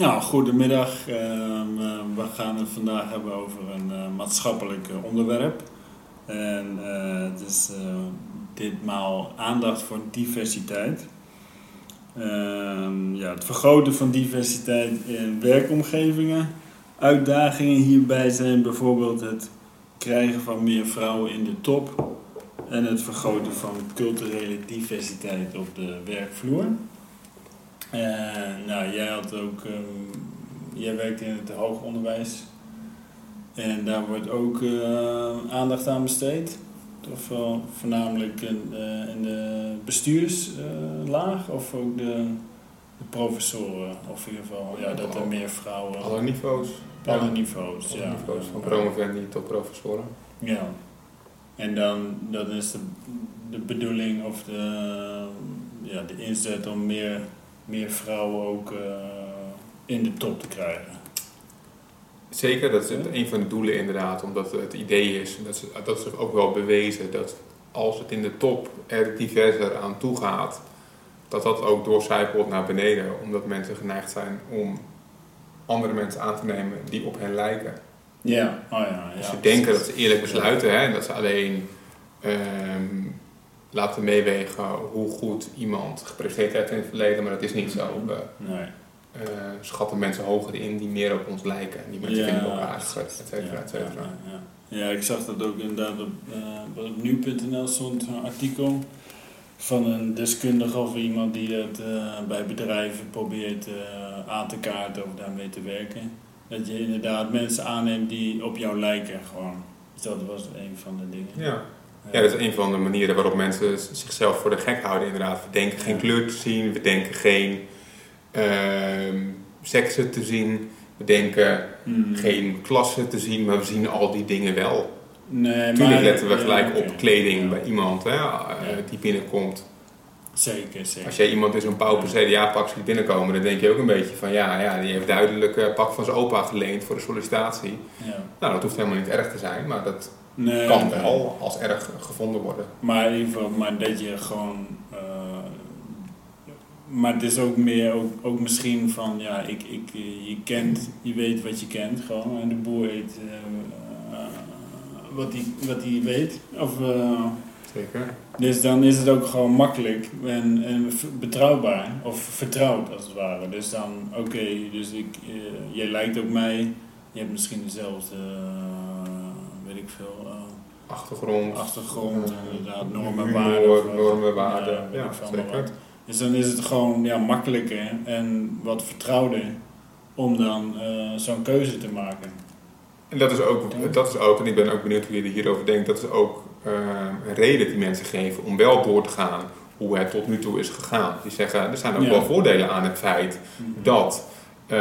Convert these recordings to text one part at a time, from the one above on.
Nou, goedemiddag. Uh, we gaan het vandaag hebben over een uh, maatschappelijk onderwerp. En is ditmaal aandacht voor diversiteit. Ehm, ja, het vergroten van diversiteit in werkomgevingen. Uitdagingen hierbij zijn bijvoorbeeld het krijgen van meer vrouwen in de top en het vergroten van culturele diversiteit op de werkvloer. Nou, jij had ook, um, jij werkt in het hoger onderwijs en daar wordt ook uh, aandacht aan besteed. Of voornamelijk in, uh, in de bestuurslaag uh, of ook de, de, professoren, of in ieder geval ja, dat er meer vrouwen. Alle niveaus. Alle ja. niveaus, Alle ja. niveaus, van promovendi tot professoren. Ja. En dan, dan is de, de bedoeling of de, ja, de inzet om meer, meer vrouwen ook uh, in de top te krijgen. Zeker, dat is een van de doelen inderdaad, omdat het idee is, dat is, dat is ook wel bewezen, dat als het in de top er diverser aan toe gaat, dat dat ook doorcijpelt naar beneden, omdat mensen geneigd zijn om andere mensen aan te nemen die op hen lijken. Ja, oh ja. Dus ze denken dat ze eerlijk besluiten hè, en dat ze alleen um, laten meewegen hoe goed iemand gepresteerd heeft in het verleden, maar dat is niet zo. We nee. uh, schatten mensen hoger in die meer op ons lijken. Die mensen Ja, vinden we ook aardiger, et cetera, Ja, et cetera. ja, ik zag dat ook inderdaad op, uh, op nu.nl stond een artikel van een deskundige of iemand die het uh, bij bedrijven probeert aan te kaarten of daarmee te werken. Dat je inderdaad mensen aanneemt die op jou lijken gewoon. Dus dat was een van de dingen. Ja. Ja, dat is een van de manieren waarop mensen zichzelf voor de gek houden inderdaad. We denken geen kleur te zien, we denken geen uh, seksen te zien, we denken Mm. geen klasse te zien, maar we zien al die dingen wel. Nee, Tuurlijk maar- letten we ja, gelijk op kleding Ja. bij iemand hè, uh, die binnenkomt. Zeker, zeker. Als jij iemand in zo'n pauper CDA-pak ziet binnenkomen, dan denk je ook een beetje van ja, ja die heeft duidelijk een pak van zijn opa geleend voor de sollicitatie. Ja. Nou, dat hoeft helemaal niet erg te zijn, maar dat Nee, kan wel als erg gevonden worden. Maar in ieder geval, maar dat je gewoon. eh, maar het is ook meer, ook, ook misschien van, ja, ik, ik, je kent, je weet wat je kent gewoon. En de boer eet eh, eh, wat hij wat hij weet. Of, Zeker. dus dan is het ook gewoon makkelijk en, en betrouwbaar. Of vertrouwd als het ware. Dus dan, oké, dus ik, jij lijkt op mij. Je hebt misschien dezelfde, ik veel, eh, Achtergrond. achtergrond, inderdaad, normen, Humor, waarden. normen, waarden. Ja, zeker. Dus dan is het gewoon ja, makkelijker en wat vertrouwder om dan eh, zo'n keuze te maken. En dat is, ook, dat is ook, en ik ben ook benieuwd hoe je hierover denkt, dat is ook eh, een reden die mensen geven om wel door te gaan hoe het tot nu toe is gegaan. Die zeggen, er zijn ook Ja. wel voordelen aan het feit dat eh,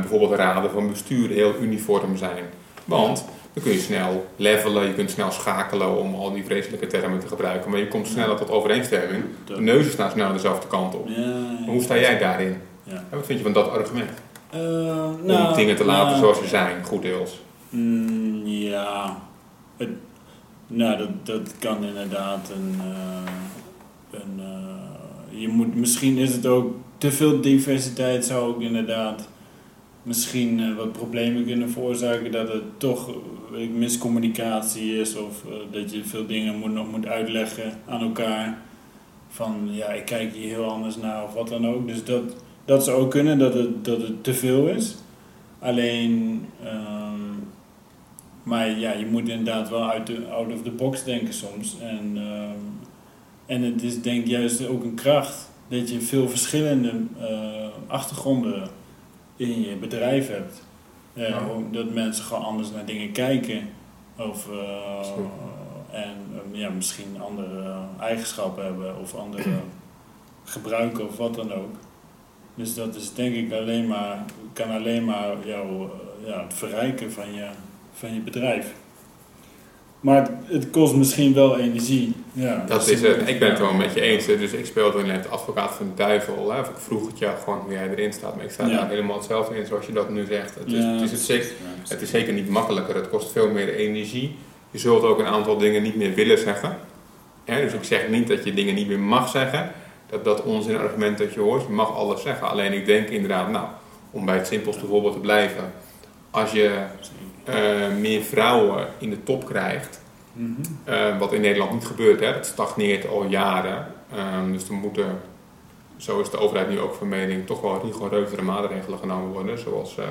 bijvoorbeeld raden van bestuur heel uniform zijn. Want dan kun je snel levelen, je kunt snel schakelen om al die vreselijke termen te gebruiken, maar je komt sneller tot overeenstemming. De neuzen staan snel dezelfde kant op. Maar hoe sta jij daarin? Ja. En wat vind je van dat argument? Eh, om nou, dingen te laten nou, zoals ze zijn, goed deels. Mm, ja, het, nou, dat, dat kan inderdaad een. eh, een eh, je moet, misschien is het ook te veel diversiteit, zou ook inderdaad misschien eh, wat problemen kunnen veroorzaken. Dat het toch eh, miscommunicatie is of eh, dat je veel dingen moet, nog moet uitleggen aan elkaar. Van ja, ik kijk hier heel anders naar of wat dan ook. Dus dat, dat zou ook kunnen dat het, dat het te veel is. Alleen, ehm, maar ja, je moet inderdaad wel uit de, out of the box denken soms. En, ehm, en het is denk ik juist ook een kracht dat je veel verschillende achtergronden in je bedrijf hebt. Eh, Ja. Dat mensen gewoon anders naar dingen kijken. Of, eh, en ehm, ja, misschien andere eigenschappen hebben of andere gebruiken of wat dan ook. Dus dat is denk ik alleen maar, kan alleen maar jou, eh, ja, het verrijken van je, van je bedrijf. Maar het kost misschien wel energie. Ja, Dat is het. Ik ben het wel met je eens. hè. Dus ik speelde net advocaat van de duivel. Hè. Of ik vroeg het jou gewoon hoe jij erin staat. Maar ik sta Ja. daar helemaal hetzelfde in zoals je dat nu zegt. Het is, Ja, het, is het, zeker, het is zeker niet makkelijker. Het kost veel meer energie. Je zult ook een aantal dingen niet meer willen zeggen. Hè, dus ik zeg niet dat je dingen niet meer mag zeggen. Dat dat onzin argument dat je hoort. Je mag alles zeggen. Alleen ik denk inderdaad, nou, om bij het simpelste voorbeeld te blijven. Als je eh, meer vrouwen in de top krijgt, Mhm. eh, wat in Nederland niet gebeurt, hè, het stagneert al jaren. Ehm, dus er moeten, zo is de overheid nu ook van mening, toch wel rigoureuzere maatregelen genomen worden, zoals eh,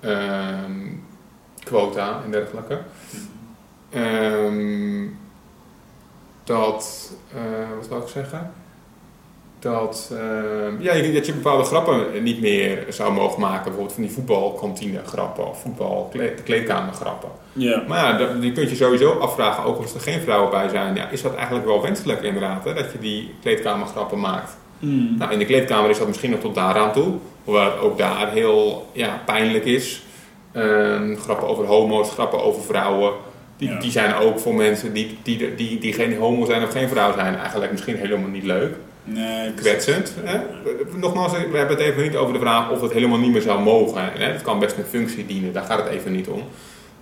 ehm, quota en dergelijke. Ehm, dat, eh, wat wil ik zeggen? Dat, ehm, ja, je- dat je bepaalde grappen niet meer zou mogen maken. Bijvoorbeeld van die voetbalkantine grappen of voetbal kleedkamer grappen. Ja. Maar ja, dat- die kunt je sowieso afvragen, ook als er geen vrouwen bij zijn. Ja, is dat eigenlijk wel wenselijk inderdaad, hè, dat je die kleedkamergrappen maakt? Mm. Nou, in de kleedkamer is dat misschien nog tot daaraan toe. Hoewel het ook daar heel ja, pijnlijk is. Ehm, grappen over homo's, grappen over vrouwen. Die, Ja. die zijn ook voor mensen die, die, die, die geen homo zijn of geen vrouw zijn eigenlijk misschien helemaal niet leuk. Nee, Kwetsend. Hè? Nogmaals, we hebben het even niet over de vraag of het helemaal niet meer zou mogen. Hè? Het kan best een functie dienen, daar gaat het even niet om.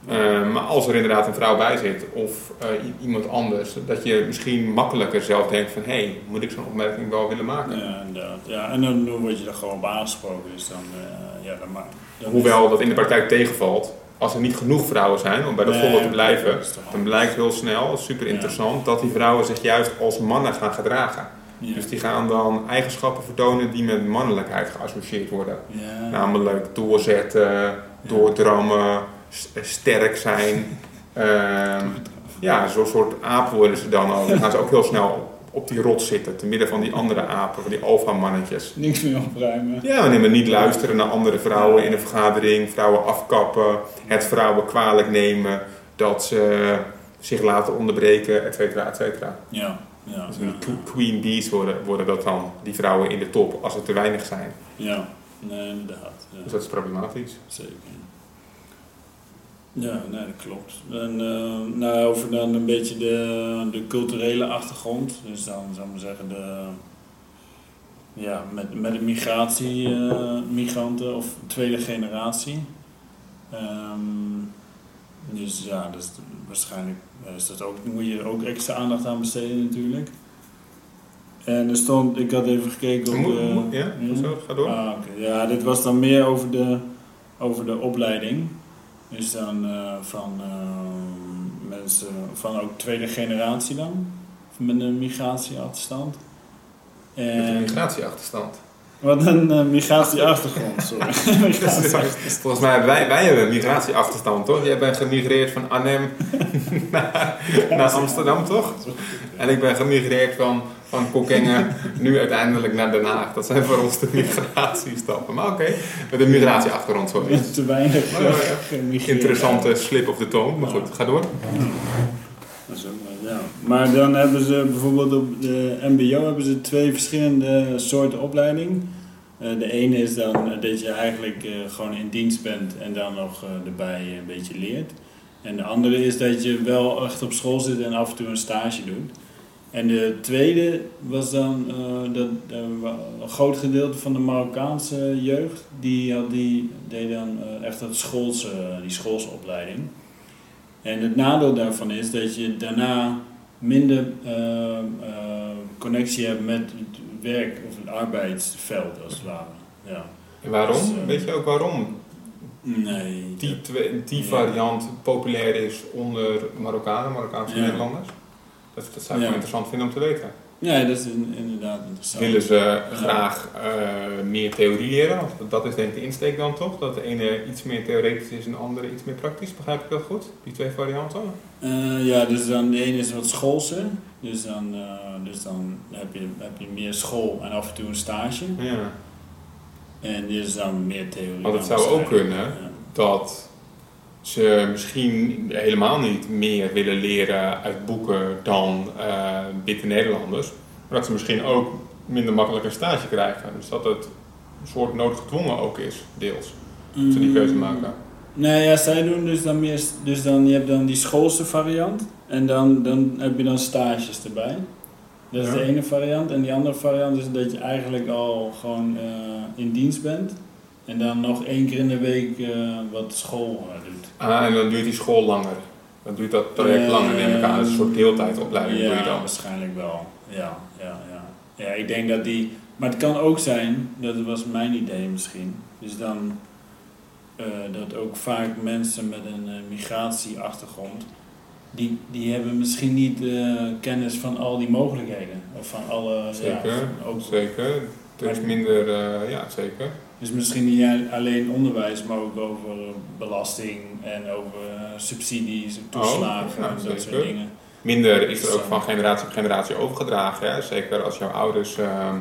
Ehm, maar als er inderdaad een vrouw bij zit of eh, iemand anders, dat je misschien makkelijker zelf denkt van hé, hey, moet ik zo'n opmerking wel willen maken? Ja, inderdaad. Ja, en dan word je er gewoon op aangesproken. Dus dan, eh, ja, dan Hoewel dat in de praktijk tegenvalt, als er niet genoeg vrouwen zijn om bij dat Nee, voorbeeld te blijven, dan blijkt heel snel, super interessant, dat die vrouwen zich juist als mannen gaan gedragen. Ja. Dus die gaan dan eigenschappen vertonen die met mannelijkheid geassocieerd worden. Ja. Namelijk doorzetten, doordrammen, sterk zijn. Ehm, ja, zo'n soort aap worden ze dan ook. Dan gaan ze ook heel snel op die rot zitten, te midden van die andere apen, van die alfa-mannetjes. Niks meer opruimen. Ja, maar niet luisteren naar andere vrouwen in een vergadering, vrouwen afkappen, het vrouwen kwalijk nemen dat ze zich laten onderbreken, et cetera, et cetera. Ja. Ja. Dus queen bees worden, worden dat dan, die vrouwen in de top, als er te weinig zijn. ja. Nee, inderdaad. Dus dat is problematisch. Zeker. Ja, nee, dat klopt. En eh, nou, over dan een beetje de, de culturele achtergrond. Dus dan zou ik maar zeggen, de, ja, met, met de migratie, eh, migranten of tweede generatie. Ehm, dus ja, dus waarschijnlijk is dat ook, moet je ook extra aandacht aan besteden natuurlijk. En er stond, ik had even gekeken op Moet- de... moet- ja, zo, ga door. Ah. Ja, dit was dan meer over de, over de opleiding. Dus dan eh, van eh, mensen van ook tweede generatie dan. Met een migratieachterstand. Met een En, migratieachterstand. Wat een eh, migratieachtergrond, sorry. Volgens mij, wij, wij hebben een migratieachterstand, toch? Jij bent gemigreerd van Arnhem naar, naar Amsterdam, toch? En ik ben gemigreerd van, van nu uiteindelijk naar Den Haag. Dat zijn voor ons de migratiestappen. Maar oké, met een migratieachtergrond, sorry. Te weinig ja, gemigreerd. Interessante slip of the tong, maar goed, ga door. Dat is ook. Maar dan hebben ze bijvoorbeeld op de MBO hebben ze twee verschillende soorten opleiding. Eh, de ene is dan dat je eigenlijk eh, gewoon in dienst bent en dan nog eh, erbij een beetje leert. En de andere is dat je wel echt op school zit en af en toe een stage doet. En de tweede was dan dat een groot gedeelte van de Marokkaanse jeugd, die, die deed dan echt dat schoolse, die schoolse opleiding. En het nadeel daarvan is dat je daarna minder eh, eh, connectie hebt met het werk of het arbeidsveld als het ware. Ja. En waarom? Dus, eh, Weet je ook waarom Nee. die, twee, die Ja. variant populair is onder Marokkanen, Marokkaanse Ja. Nederlanders? Dat, dat zou ik Ja. wel interessant vinden om te weten. Ja, dat is in- inderdaad interessant. Willen ze graag eh, meer theorie leren? Want dat is denk ik de insteek dan toch? Dat de ene iets meer theoretisch is en de andere iets meer praktisch. Begrijp ik dat goed? Die twee varianten? Eh, ja, dus dan de ene is wat schoolser. Dus dan, eh, dus dan heb, je, heb je meer school en af en toe een stage. Ja. En dit is dan meer theorie. Want het zou ook kunnen. Ja. Dat ze misschien helemaal niet meer willen leren uit boeken dan witte Nederlanders. Maar dat ze misschien ook minder makkelijk een stage krijgen. Dus dat het een soort noodgedwongen ook is, deels. Dat ze die keuze Mm. maken. Nee, ja, zij doen dus dan meer, dus dan, je hebt dan die schoolse variant en dan, dan heb je dan stages erbij. Dat is Ja. de ene variant. En die andere variant is dat je eigenlijk al gewoon eh, in dienst bent. En dan nog één keer in de week eh, wat school eh, doet. Ah, en dan duurt die school langer. Dan duurt dat traject Eh, langer, neem ik aan. Dat is een soort deeltijdopleiding ja, doe je dan. waarschijnlijk wel. Ja, ja, ja. Ja, ik denk dat die Maar het kan ook zijn, dat was mijn idee misschien, dus dan dat ook vaak mensen met een migratieachtergrond, die, die hebben misschien niet kennis van al die mogelijkheden. Of van alle... Zeker, ja, ook, zeker. Er is minder, ja zeker. Dus misschien niet alleen onderwijs, maar ook over belasting en over subsidies, toeslagen oh, en dat soort dingen. Minder is er ook van generatie op generatie overgedragen. Hè? Zeker als jouw ouders ehm,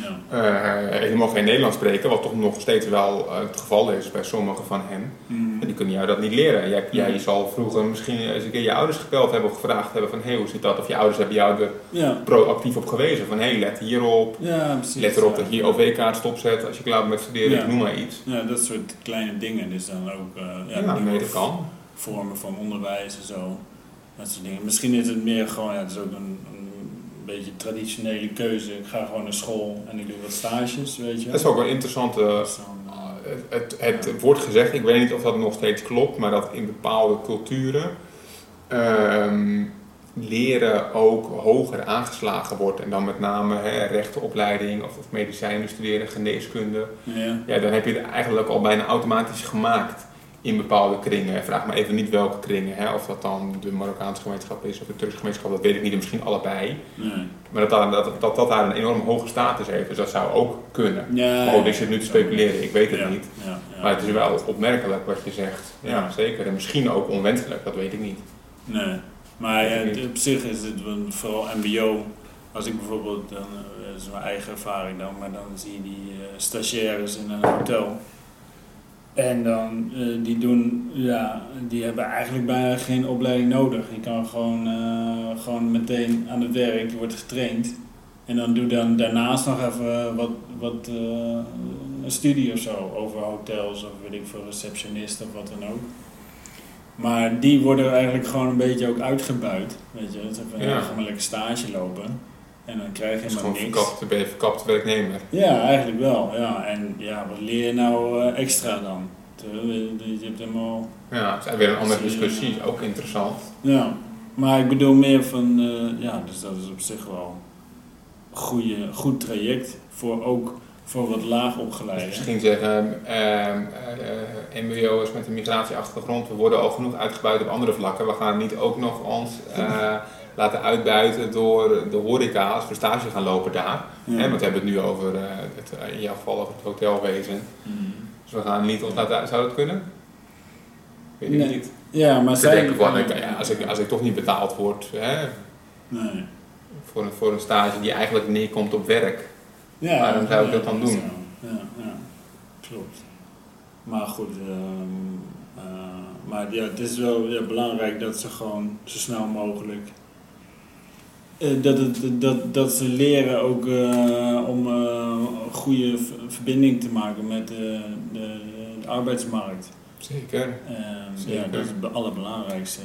ja. Uh, helemaal geen Nederlands spreken, wat toch nog steeds wel uh, het geval is bij sommigen van hen. Mm. En die kunnen jou dat niet leren. Jij, jij mm. zal vroeger misschien eens een keer je ouders gebeld hebben of gevraagd hebben van hé, hey, hoe zit dat? Of je ouders hebben jou er ja. proactief op gewezen van hé, hey, let hierop. Ja, precies, let erop dat je je OV-kaart stopzet als je klaar bent met studeren, noem maar iets. Ja, dat soort kleine dingen. Dus dan ook uh, ja, ja kan. vormen van onderwijs en zo. Dat soort dingen. Misschien is het meer gewoon, ja, het is ook een een beetje traditionele keuze. Ik ga gewoon naar school en ik doe wat stages, weet je. Dat is ook wel interessant. Uh, het, het, wordt gezegd, ik weet niet of dat nog steeds klopt, maar dat in bepaalde culturen ehm, leren ook hoger aangeslagen wordt. En dan met name hè, rechtenopleiding of, of medicijnen studeren, geneeskunde. Ja. ja, dan heb je het eigenlijk al bijna automatisch gemaakt in bepaalde kringen. Vraag me even niet welke kringen, hè, of dat dan de Marokkaanse gemeenschap is of de Turkse gemeenschap, dat weet ik niet, misschien allebei. Nee. Maar dat, dat, dat, dat daar een enorm hoge status heeft, dus dat zou ook kunnen. Ja, maar ik zit nu te speculeren, ik weet het niet. Ja, maar het is wel opmerkelijk wat je zegt. Ja, zeker. En misschien ook onwenselijk, dat weet ik niet. Nee, maar op zich is het vooral MBO. Als ik bijvoorbeeld, dan, eh, dat is mijn eigen ervaring dan, maar dan zie je die uh, stagiaires in een hotel en dan, uh, die doen, ja, die hebben eigenlijk bijna geen opleiding nodig. Je kan gewoon, uh, gewoon meteen aan het werk, je wordt getraind. En dan doe dan daarnaast nog even wat, wat uh, een studie of zo over hotels of weet ik veel, receptionist of wat dan ook. Maar die worden eigenlijk gewoon een beetje ook uitgebuit. Weet je, dat even ja. gewoon lekker stage lopen. En dan krijg je helemaal niks. Verkapt, ben je verkapt werknemer. Ja, eigenlijk wel. Ja. En ja, wat leer je nou uh, extra dan? Je hebt helemaal... Ja, het is weer een andere discussie. Ook interessant. Ja, maar ik bedoel meer van... Uh, ja, dus dat is op zich wel een goede, goed traject voor ook voor wat laag opgeleid. Dus misschien zeggen uh, uh, MBO'ers met een migratieachtergrond, we worden al genoeg uitgebuit op andere vlakken. We gaan niet ook nog ons laten uitbuiten door de horeca als we stage gaan lopen daar. Ja. want we hebben het nu over, uh, het, in jouw geval over het hotelwezen. Mm. Dus we gaan niet ons laten Zou dat kunnen? Weet ik nee. niet. Ja, maar zij... Van, ja, als, ik, als ik toch niet betaald word hè, nee. voor, een, voor een stage die eigenlijk neerkomt op werk, ja, waarom zou ik dat dan doen? Ja, ja, klopt. Maar goed, um, uh, maar ja, het is wel ja, belangrijk dat ze gewoon zo snel mogelijk uh, dat, het, dat, dat ze leren ook uh, om een goede verbinding te maken met de, de, de arbeidsmarkt. Zeker. Zeker. Ja, dat is het allerbelangrijkste.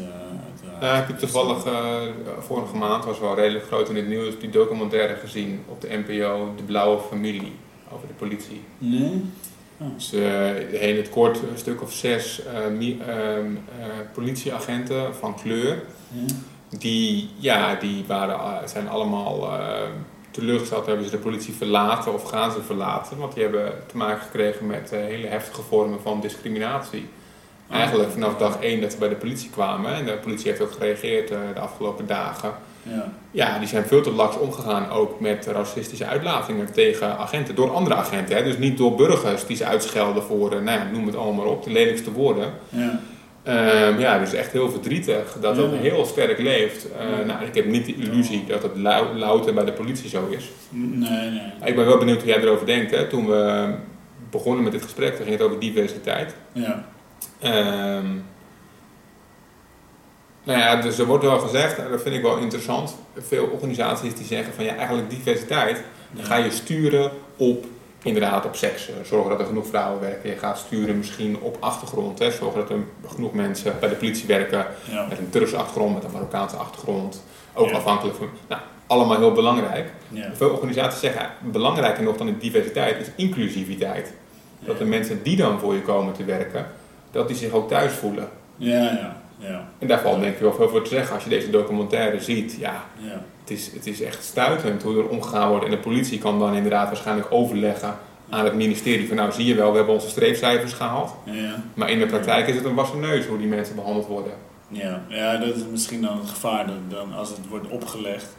Uh, heb ik toevallig vorige maand, was wel redelijk groot in het nieuws, die documentaire gezien op de NPO, De Blauwe Familie, over de politie. Nee? Oh. Dus in het kort een stuk of zes ehm, politieagenten van kleur. Die, ja, die waren, zijn allemaal uh, teleurgesteld, hebben ze de politie verlaten of gaan ze verlaten. Want die hebben te maken gekregen met uh, hele heftige vormen van discriminatie. Eigenlijk vanaf dag één dat ze bij de politie kwamen, en de politie heeft ook gereageerd uh, de afgelopen dagen. Ja. ja, die zijn veel te laks omgegaan ook met racistische uitlatingen tegen agenten, door andere agenten. Hè? Dus niet door burgers die ze uitschelden voor, nou ja, noem het allemaal maar op, de lelijkste woorden. Ja. Um, ja, dus echt heel verdrietig dat dat heel sterk leeft. Uh, nou, ik heb niet de illusie dat het louter bij de politie zo is. Nee, nee. ik ben wel benieuwd hoe jij erover denkt. Hè. Toen we begonnen met dit gesprek, toen ging het over diversiteit. Ja. Um, nou ja, dus er wordt wel gezegd, en dat vind ik wel interessant, veel organisaties die zeggen van ja, eigenlijk diversiteit, ga je sturen op inderdaad op seks. Zorgen dat er genoeg vrouwen werken. Je gaat sturen misschien op achtergrond. Hè. Zorgen dat er genoeg mensen bij de politie werken met een Turkse achtergrond, met een Marokkaanse achtergrond. Ook afhankelijk van. Nou, allemaal heel belangrijk. Veel organisaties zeggen belangrijker nog dan de diversiteit is inclusiviteit. Dat de mensen die dan voor je komen te werken, dat die zich ook thuis voelen. Ja, ja. Ja, En daar valt denk ik wel veel voor te zeggen. Als je deze documentaire ziet, ja, ja, het is, het is echt stuitend hoe er omgegaan wordt. En de politie kan dan inderdaad waarschijnlijk overleggen aan het ministerie van nou zie je wel, we hebben onze streefcijfers gehaald. ja. Maar in de praktijk is het een wassen neus hoe die mensen behandeld worden. Ja, ja, dat is misschien dan het gevaar. Dan als het wordt opgelegd,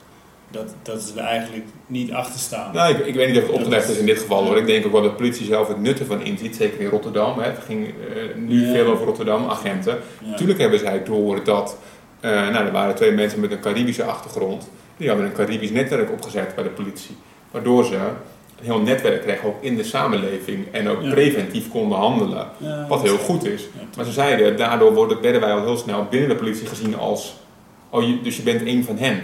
dat, dat ze er eigenlijk niet achter staan. Nou, ik, ik weet niet of het opgelegd is in dit geval hoor. Ik denk ook wel dat de politie zelf het nut ervan inziet, zeker in Rotterdam. Hè. Het ging eh, nu Ja. veel over Rotterdam, agenten. Ja. Natuurlijk hebben zij door dat, eh, nou er waren twee mensen met een Caribische achtergrond. Die hadden een Caribisch netwerk opgezet bij de politie. Waardoor ze een heel netwerk kregen ook in de samenleving en ook Ja. preventief konden handelen. Ja, Wat heel goed is. Maar ze zeiden, daardoor worden, werden wij al heel snel binnen de politie gezien als, oh, je, dus je bent een van hen.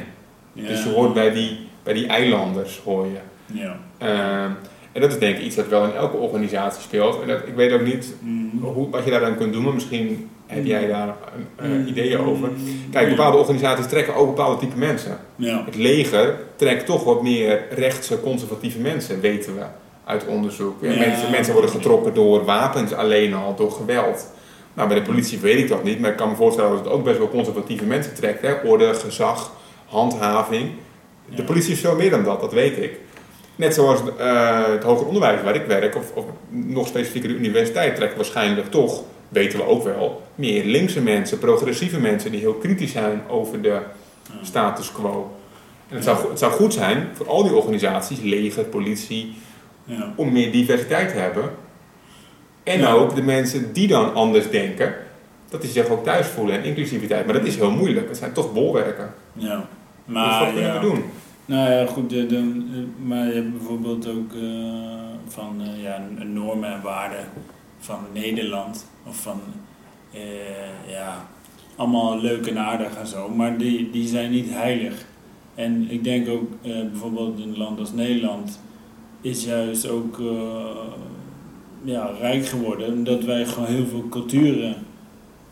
Dus je hoort bij die, bij die eilanders, hoor je. Ja. Ehm, en dat is denk ik iets dat wel in elke organisatie speelt. En dat, ik weet ook niet Mm. hoe, wat je daar dan kunt doen, maar misschien heb jij daar een, Mm. eh, ideeën over. Kijk, bepaalde organisaties trekken ook bepaalde type mensen. Ja. Het leger trekt toch wat meer rechtse, conservatieve mensen, weten we uit onderzoek. Ja. Mensen, mensen worden getrokken door wapens alleen al, door geweld. Nou, bij de politie weet ik dat niet, maar ik kan me voorstellen dat het ook best wel conservatieve mensen trekt. Hè? Orde, gezag, handhaving. De politie is veel meer dan dat, dat weet ik. Net zoals eh, het hoger onderwijs waar ik werk, of, of nog specifieker de universiteit, trekken waarschijnlijk toch, weten we ook wel, meer linkse mensen, progressieve mensen die heel kritisch zijn over de status quo. En het, zou, het zou goed zijn voor al die organisaties, leger, politie, Ja. om meer diversiteit te hebben. En Ja. ook de mensen die dan anders denken, dat die zich ook thuis voelen en inclusiviteit. Maar dat is heel moeilijk, het zijn toch bolwerken. ja. dus Maar wat kunnen ja. we doen? Nou ja, goed, de, de- maar je hebt bijvoorbeeld ook eh, van eh, ja, normen en waarden van Nederland. Of van, eh, ja, allemaal leuk en aardig en zo. Maar die, die zijn niet heilig. En ik denk ook, eh, bijvoorbeeld in een land als Nederland is juist ook eh, ja, rijk geworden. Omdat wij gewoon heel veel culturen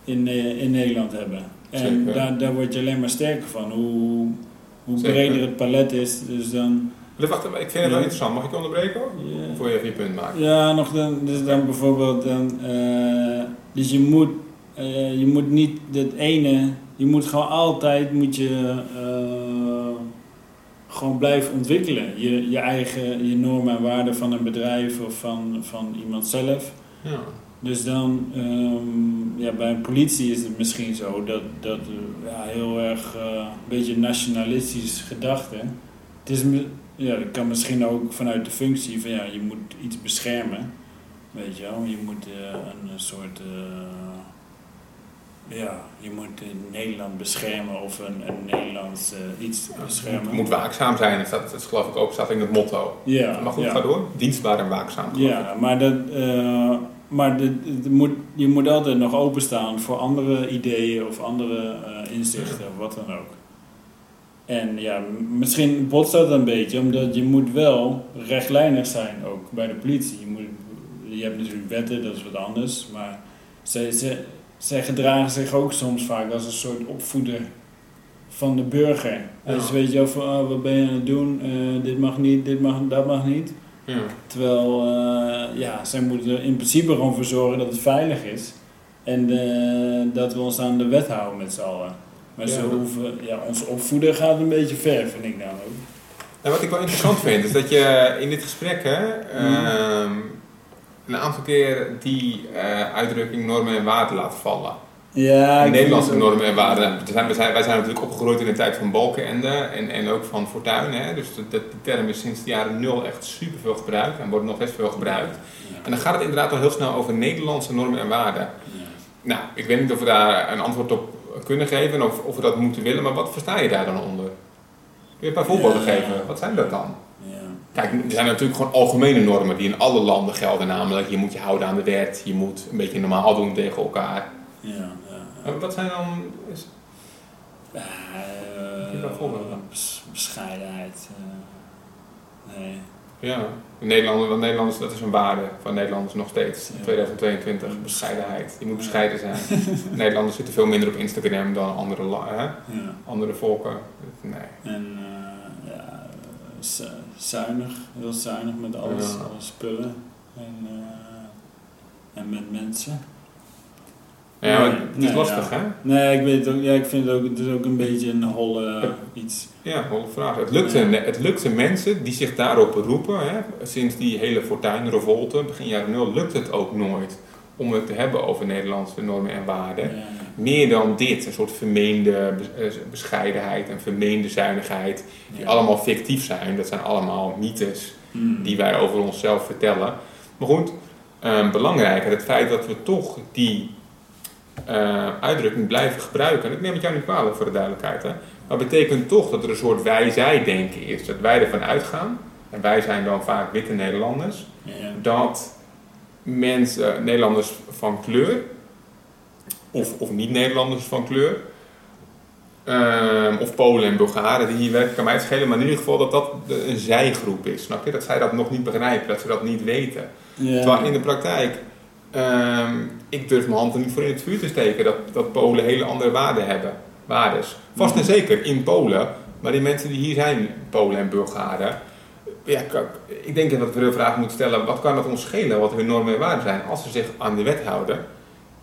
in, in Nederland hebben. En daar, daar word je alleen maar sterker van. Hoe, hoe breder het palet is, dus dan... Wacht, ik vind het wel interessant, mag ik je onderbreken? Ja, Voor je even je punt maakt. ja nog dan, dus dan bijvoorbeeld dan... eh, dus je moet, eh, je moet niet dat ene... Je moet gewoon altijd moet je, eh, gewoon blijven ontwikkelen. Je, je eigen je normen en waarden van een bedrijf of van, van iemand zelf. Ja. Dus dan, ehm, ja, bij een politie is het misschien zo dat, dat ja, heel erg een beetje nationalistisch gedachte. Het is, ja, dat kan misschien ook vanuit de functie van ja, je moet iets beschermen. Weet je wel, je moet eh, een soort, eh, ja, je moet Nederland beschermen of een, een Nederlands eh, iets beschermen. Het moet waakzaam zijn, dat, staat, dat is geloof ik ook staat in het motto. Ja, maar goed, ja. ga door. Dienstbaar en waakzaam. ik. Ja, maar, dat, maar het moet, je moet altijd nog openstaan voor andere ideeën of andere inzichten of wat dan ook. En ja, misschien botst dat een beetje, omdat je moet wel rechtlijnig zijn ook bij de politie. Je, moet, je hebt natuurlijk wetten, dat is wat anders, maar zij, zij, zij gedragen zich ook soms vaak als een soort opvoeder van de burger. Ja. Dus weet je wel van, oh, wat ben je aan het doen, Eh, dit mag niet, dit mag, dat mag niet. Ja. Terwijl, eh, ja, zij moeten er in principe gewoon voor zorgen dat het veilig is. En eh, dat we ons aan de wet houden met z'n allen. Maar Ja. ze hoeven, ja, onze opvoeder gaat een beetje ver, vind ik nou ook. Nou, wat ik wel interessant vind, is dat je in dit gesprek hè, ehm, een aantal keer die eh, uitdrukking normen en waarden laat vallen. Ja, De Nederlandse normen en waarden. nou, we zijn, wij zijn natuurlijk opgegroeid in de tijd van Balkenende en, en ook van Fortuyn. Hè? Dus dat, dat- die term is sinds de jaren nul echt superveel gebruikt en wordt nog best veel gebruikt. En dan gaat het inderdaad al heel snel over Nederlandse normen en waarden. Ja. Nou, ik weet niet of we daar een antwoord op kunnen geven of, of we dat moeten willen, maar wat versta je daar dan onder? Kun je een paar voorbeelden Ja. geven? Wat zijn dat dan? Ja. Kijk, er zijn natuurlijk gewoon algemene normen die in alle landen gelden. Namelijk, je moet je houden aan de wet, je moet een beetje normaal doen tegen elkaar. Ja, wat zijn dan... is- voorbeelden? eh, bes- bescheidenheid. eh, nee. Ja, Nederlanders, want Nederlanders, dat is een waarde van Nederlanders nog steeds. In Ja. 2022, bescheidenheid. Je moet bescheiden zijn. Nederlanders zitten veel minder op Instagram dan andere, hè? Ja. andere volken. Nee. En eh, ja, zu- zuinig, heel zuinig met alles, Ja. alle spullen en, eh, en met mensen. Ja, maar is nee, lastig, ja. hè? Nee, ik weet het ook. Ja, ik vind het ook, het is ook een beetje een holle iets. Ja, holle vraag. Het lukte, Ja. het lukte mensen die zich daarop beroepen, hè, sinds die hele fortuinrevolte, begin jaren nul, lukt het ook nooit om het te hebben over Nederlandse normen en waarden. Ja. Meer dan dit, een soort vermeende eh, bescheidenheid en vermeende zuinigheid, die Ja. allemaal fictief zijn. Dat zijn allemaal mythes Hmm. die wij over onszelf vertellen. Maar goed, eh, belangrijker, het feit dat we toch die eh, uitdrukking blijven gebruiken. En ik neem het jou niet kwalijk voor de duidelijkheid. Hè? Maar betekent toch dat er een soort wij-zij-denken is. Dat wij ervan uitgaan, en wij zijn dan vaak witte Nederlanders, Ja. dat mensen, Nederlanders van kleur, of, of niet-Nederlanders van kleur, ehm, of Polen en Bulgaren die hier werken, kan mij het schelen, maar in ieder geval dat dat een zijgroep is. Snap je? Dat zij dat nog niet begrijpen, dat ze dat niet weten. Ja. Terwijl in de praktijk, ehm, ik durf mijn hand er niet voor in het vuur te steken dat, dat Polen hele andere waarden hebben. Waardes. Vast en zeker in Polen, maar die mensen die hier zijn, Polen en Bulgaren, ja, ik denk dat we de vraag moeten stellen, wat kan het ons schelen wat hun normen en waarden zijn als ze zich aan de wet houden?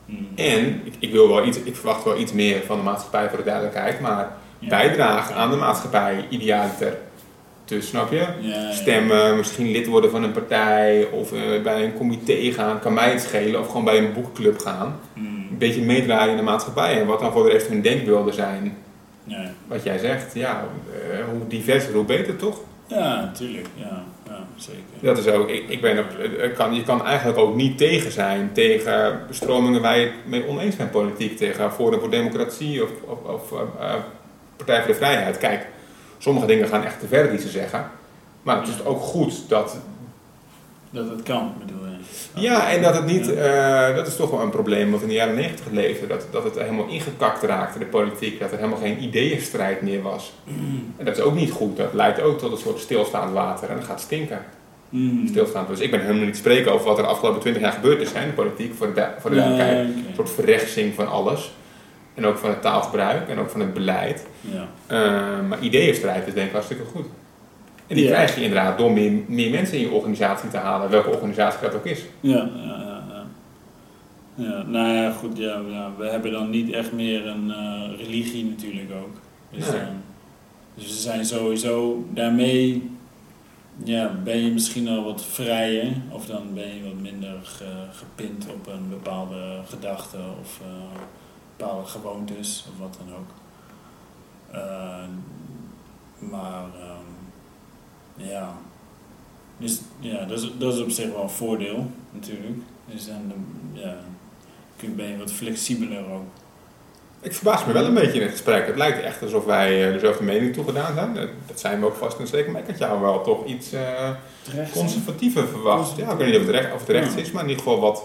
Hmm. En ik, ik, wil wel iets, ik verwacht wel iets meer van de maatschappij voor de duidelijkheid, maar bijdragen aan de maatschappij idealiter. Dus snap je? Ja. Stemmen, misschien lid worden van een partij of eh, bij een comité gaan, kan mij het schelen. Of gewoon bij een boekclub gaan. Hmm. Een beetje meedraaien in de maatschappij en wat dan voor de rest hun denkbeelden zijn. Wat jij zegt, ja, eh, hoe diverser, hoe beter toch? ja, natuurlijk. Ja, ja zeker. Dat is ook, ik, ik ben op, eh, kan, je kan eigenlijk ook niet tegen zijn tegen stromingen waar je het mee oneens bent politiek. Tegen Forum voor Democratie of, of, of Partij voor de Vrijheid. Kijk, sommige dingen gaan echt te ver die ze zeggen. Maar het is ook goed dat Dat het kan, bedoel je. Ja, en dat het niet, eh, dat is toch wel een probleem wat in de jaren negentig leefde. Dat, dat het helemaal ingekakt raakte, de politiek. Dat er helemaal geen ideeënstrijd meer was. En dat is ook niet goed. Dat leidt ook tot een soort stilstaand water en dat gaat stinken. Hmm. Stilstaand. Dus ik ben helemaal niet spreken over wat er de afgelopen twintig jaar gebeurd is hè, in de politiek, voor de, voor de duidelijkheid. Een soort verrechtsing van alles. En ook van het taalgebruik en ook van het beleid. Ja. Eh, maar ideeënstrijd is denk ik hartstikke goed. En die Ja. krijg je inderdaad door meer, meer mensen in je organisatie te halen, welke organisatie dat ook is. Ja, ja, ja, ja. Ja, nou ja, goed, ja, we hebben dan niet echt meer een eh, religie natuurlijk ook. Dus, Nee. dan- dus we zijn sowieso daarmee, ja, ben je misschien al wat vrijer, of dan ben je wat minder ge- gepind op een bepaalde gedachte of eh, bepaalde gewoontes of wat dan ook. Eh, maar ehm, ja, dus ja, dat is, dat is op zich wel een voordeel natuurlijk. Dus dan ja, kun- ben je wat flexibeler ook. Ik verbaas me wel een beetje in het gesprek. Het lijkt echt alsof wij eh, dezelfde mening toegedaan zijn. Dat- zijn we ook vast en zeker. Maar ik had jou wel toch iets eh, Terecht. conservatiever verwacht. Ja, ik weet niet of het recht, of het rechts Ja. is, maar in ieder geval wat...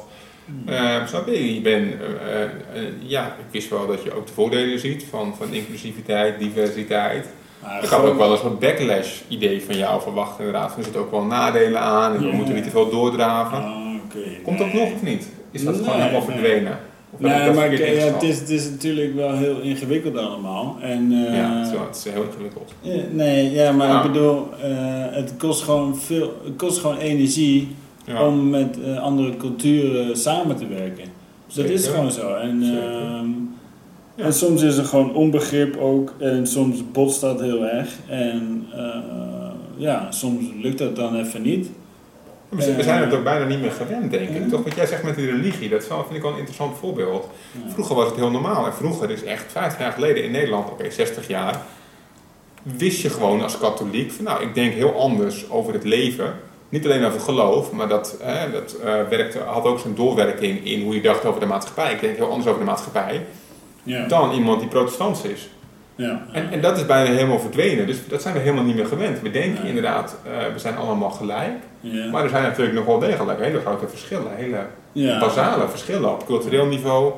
eh snap je? Je bent, eh, eh, eh, ja, ik wist wel dat je ook de voordelen ziet van, van inclusiviteit, diversiteit. Maar Ik had ook wel een soort backlash-idee van jou verwacht inderdaad. Er zitten ook wel nadelen aan en we moeten niet te veel doordraven. Ah. Komt dat Nee. nog of niet? Is dat gewoon helemaal nee. verdwenen? Of Nee, maar ja, het, is, het is natuurlijk wel heel ingewikkeld allemaal. En, Ja, het is, wel- het is heel ingewikkeld. Nee, ja, maar ik bedoel, het kost gewoon veel, het kost gewoon energie Ja. om met eh, andere culturen samen te werken. Dat is gewoon zo. En, ehm, Ja. en soms is er gewoon onbegrip ook en soms botst dat heel erg. En eh, ja, soms lukt dat dan even niet. We zijn- het ook bijna niet meer gewend, denk ik. ja. Toch wat jij zegt met die religie, dat vind ik wel een interessant voorbeeld. Vroeger was het heel normaal. En vroeger is echt 50 jaar geleden in Nederland, oké, 60 jaar, wist je gewoon als katholiek van nou, ik denk heel anders over het leven. Niet alleen over geloof, maar dat, eh, dat eh, werkte, had ook zijn doorwerking in hoe je dacht over de maatschappij. Ik denk heel anders over de maatschappij Ja. dan iemand die protestants is. Ja. En, en dat is bijna helemaal verdwenen. Dus dat zijn we helemaal niet meer gewend. We denken inderdaad, eh, we zijn allemaal gelijk. ja. Maar er zijn natuurlijk nog wel degelijk hele grote verschillen. Hele basale verschillen op cultureel niveau,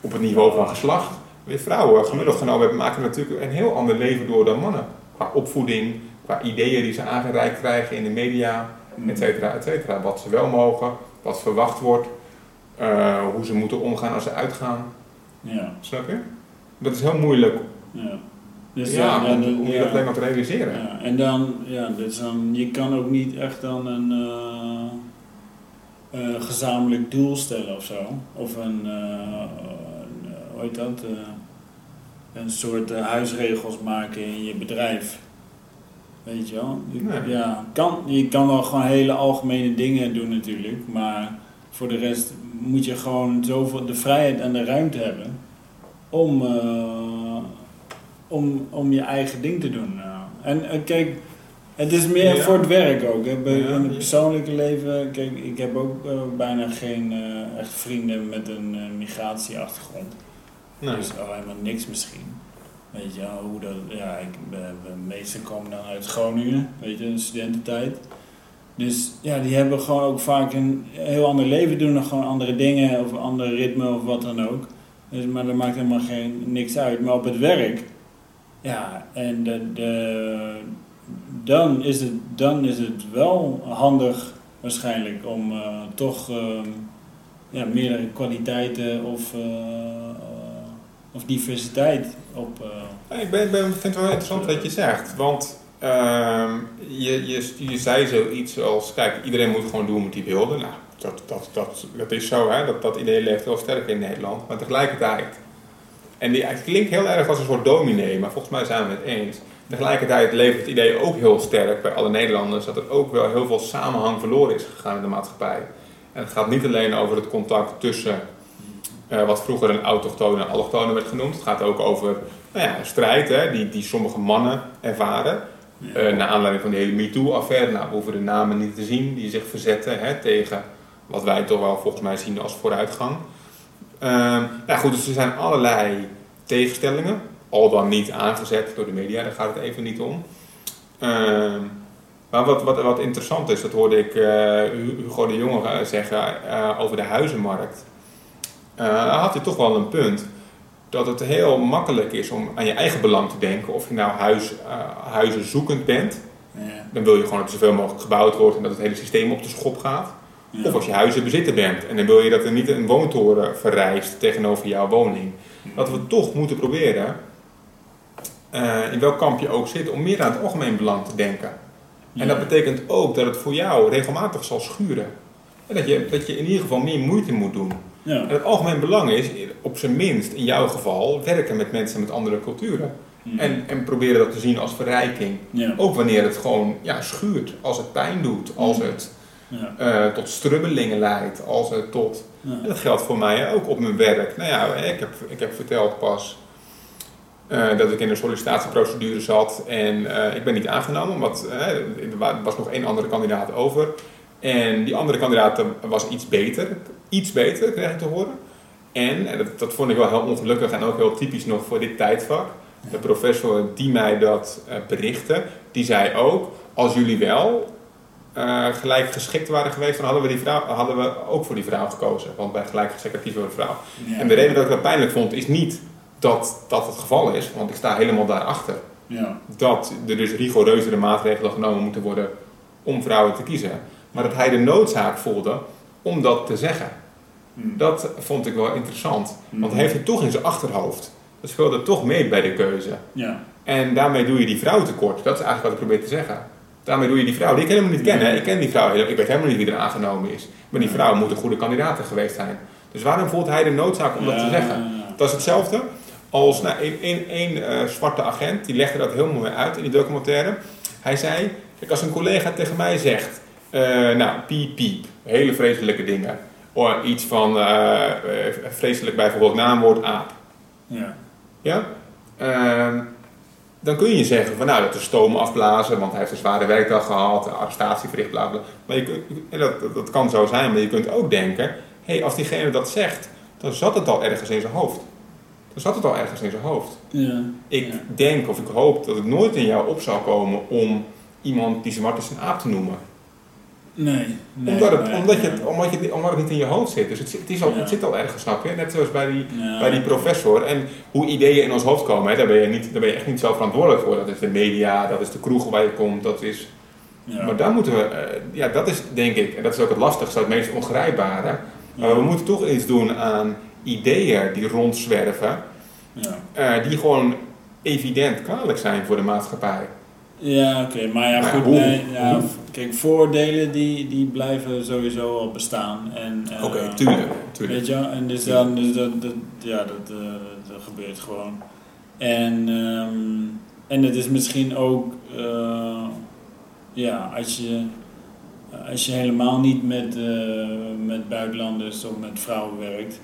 op het niveau van geslacht. Weer vrouwen, gemiddeld genomen, maken natuurlijk een heel ander leven door dan mannen. Qua opvoeding, qua ideeën die ze aangereikt krijgen in de media, et cetera, et cetera. Wat ze wel mogen, wat verwacht wordt, eh, hoe ze moeten omgaan als ze uitgaan. Ja. Snap je? Dat is heel moeilijk Ja. Dus ja, dan- om, om je ja. dat alleen maar te realiseren. Ja, en dan, ja, dus dan, je kan ook niet echt dan een eh, eh, gezamenlijk doel stellen of zo. Of een, eh, hoe heet dat? Eh, een soort eh, huisregels maken in je bedrijf. Weet je wel? Nee. ja, kan, je kan wel gewoon hele algemene dingen doen natuurlijk, maar voor de rest moet je gewoon zoveel de vrijheid en de ruimte hebben om, eh, om, om je eigen ding te doen. ja. En eh, kijk, het is meer Ja. voor het werk ook. Hè. Bij- Ja, in het ja. persoonlijke leven, kijk, ik heb ook eh, bijna geen eh, echt vrienden met een eh, migratieachtergrond. Nee. Dus oh, helemaal niks misschien. Weet je, hoe dat, ja, ik, de, meesten komen dan uit Groningen, weet je, de studententijd. Dus ja, die hebben gewoon ook vaak een heel ander leven, doen nog gewoon andere dingen of een ander ritme of wat dan ook. Dus, maar dat maakt helemaal geen, niks uit. Maar op het werk, ja, en de, de, dan, is het, dan is het wel handig waarschijnlijk om eh, toch ehm, ja, meerdere kwaliteiten of, eh, of diversiteit op. Ja, ik ben, vind het wel interessant wat je zegt. Want ehm, je, je, je zei zoiets als: kijk, iedereen moet gewoon doen wat hij wilde. Nou, dat, dat, dat, dat is zo, hè? Dat, dat idee leeft heel sterk in Nederland. Maar tegelijkertijd, en die, het klinkt heel erg als een soort dominee, maar volgens mij zijn we het eens. Tegelijkertijd leeft het idee ook heel sterk bij alle Nederlanders dat er ook wel heel veel samenhang verloren is gegaan in de maatschappij. En het gaat niet alleen over het contact tussen eh, wat vroeger een autochtone en allochtone werd genoemd. Het gaat ook over nou ja, strijd hè, die, die sommige mannen ervaren. Eh naar aanleiding van de hele MeToo-affaire. Nou, we hoeven de namen niet te zien die zich verzetten hè, tegen wat wij toch wel volgens mij zien als vooruitgang. Ehm, nou goed, dus er zijn allerlei tegenstellingen. Al dan niet aangezet door de media, daar gaat het even niet om. Ehm, maar wat, wat, wat interessant is, dat hoorde ik eh, Hugo de Jonge zeggen over de huizenmarkt. Daar had hij toch wel een punt. Dat het heel makkelijk is om aan je eigen belang te denken. Of je nou huis, eh, huizenzoekend bent. ja, Dan wil je gewoon dat er zoveel mogelijk gebouwd wordt en dat het hele systeem op de schop gaat. ja. Of als je huizenbezitter bent en dan wil je dat er niet een woontoren verrijst tegenover jouw woning. Dat we toch moeten proberen, eh, in welk kamp je ook zit, om meer aan het algemeen belang te denken. En dat betekent ook dat het voor jou regelmatig zal schuren. En dat je, dat je in ieder geval meer moeite moet doen. Ja. En het algemeen belang is, op zijn minst in jouw geval, werken met mensen met andere culturen. En, en proberen dat te zien als verrijking. ja. Ook wanneer het gewoon ja, schuurt, als het pijn doet, als het Ja. eh, tot strubbelingen leidt, als het tot... En dat geldt voor mij ook op mijn werk. Nou ja, ik heb, ik heb verteld pas eh, dat ik in een sollicitatieprocedure zat en eh, ik ben niet aangenomen, want er wa- was nog één andere kandidaat over. En die andere kandidaat was iets beter, iets beter kreeg ik te horen. En, en dat, dat vond ik wel heel ongelukkig en ook heel typisch nog voor dit tijdvak. De professor die mij dat eh, berichtte, die zei ook, als jullie wel eh, gelijk geschikt waren geweest, dan hadden we, die vrouw, hadden we ook voor die vrouw gekozen. Want bij gelijk geschikt kiezen we een vrouw. Ja. En de reden dat ik dat pijnlijk vond, is niet dat dat het geval is, want ik sta helemaal daarachter. Ja. Dat er dus rigoureuzere maatregelen genomen moeten worden om vrouwen te kiezen. Maar dat hij de noodzaak voelde om dat te zeggen. Hm. Dat vond ik wel interessant. Want hij heeft het toch in zijn achterhoofd. Dat speelde toch mee bij de keuze. Ja. En daarmee doe je die vrouw tekort. Dat is eigenlijk wat ik probeer te zeggen. Daarmee doe je die vrouw, die ik helemaal niet ken. Hè? Ik ken die vrouw helemaal, ik weet helemaal niet wie er aangenomen is. Maar die vrouw moet een goede kandidaat geweest zijn. Dus waarom voelt hij de noodzaak om dat te zeggen? Dat is hetzelfde als nou, eh, zwarte agent, die legde dat heel mooi uit in die documentaire. Hij zei, kijk, als een collega tegen mij zegt, nou, piep, piep, hele vreselijke dingen. Of iets van, eh, eh, vreselijk bijvoorbeeld naamwoord aap. Ja. Ja? Ehm, dan kun je zeggen van nou, dat is stoom afblazen, want hij heeft een zware werkdag gehad, arrestatie verricht, bla bla. Maar je kunt, en dat, dat, kan zo zijn, maar je kunt ook denken, hé, hey, als diegene dat zegt, dan zat het al ergens in zijn hoofd. Dan zat het al ergens in zijn hoofd. Ja. Ik Ja. denk of ik hoop dat het nooit in jou op zal komen om iemand die zwart is een aap te noemen. Nee. nee omdat, het, nee, omdat, je het, omdat, je, omdat het niet in je hoofd zit. Dus het, zit- het, is al, Ja. het zit al ergens, snap je? Net zoals bij die, Ja. bij die professor. En hoe ideeën in ons hoofd komen, hè, daar, ben je niet, daar ben je echt niet zelf verantwoordelijk voor. Dat is de media, dat is de kroeg waar je komt, dat is... Ja. Maar daar moeten we... eh, ja, dat is denk ik, en dat is ook het lastigste, het meest ongrijpbare. Maar we moeten toch iets doen aan ideeën die rondzwerven, Ja. eh, die gewoon evident kwalijk zijn voor de maatschappij. Ja, oké, maar ja, Maar goed. hoe? nee, ja, Hoe? kijk, vooroordelen die, die blijven sowieso al bestaan. En, eh, Oké, tuurlijk. tuurlijk. Weet je wel? En dus dan, dus dat, dat, ja, dat, eh, dat gebeurt gewoon. En, ehm, en het is misschien ook, eh, ja, als je, als je helemaal niet met, met buitenlanders of met vrouwen werkt,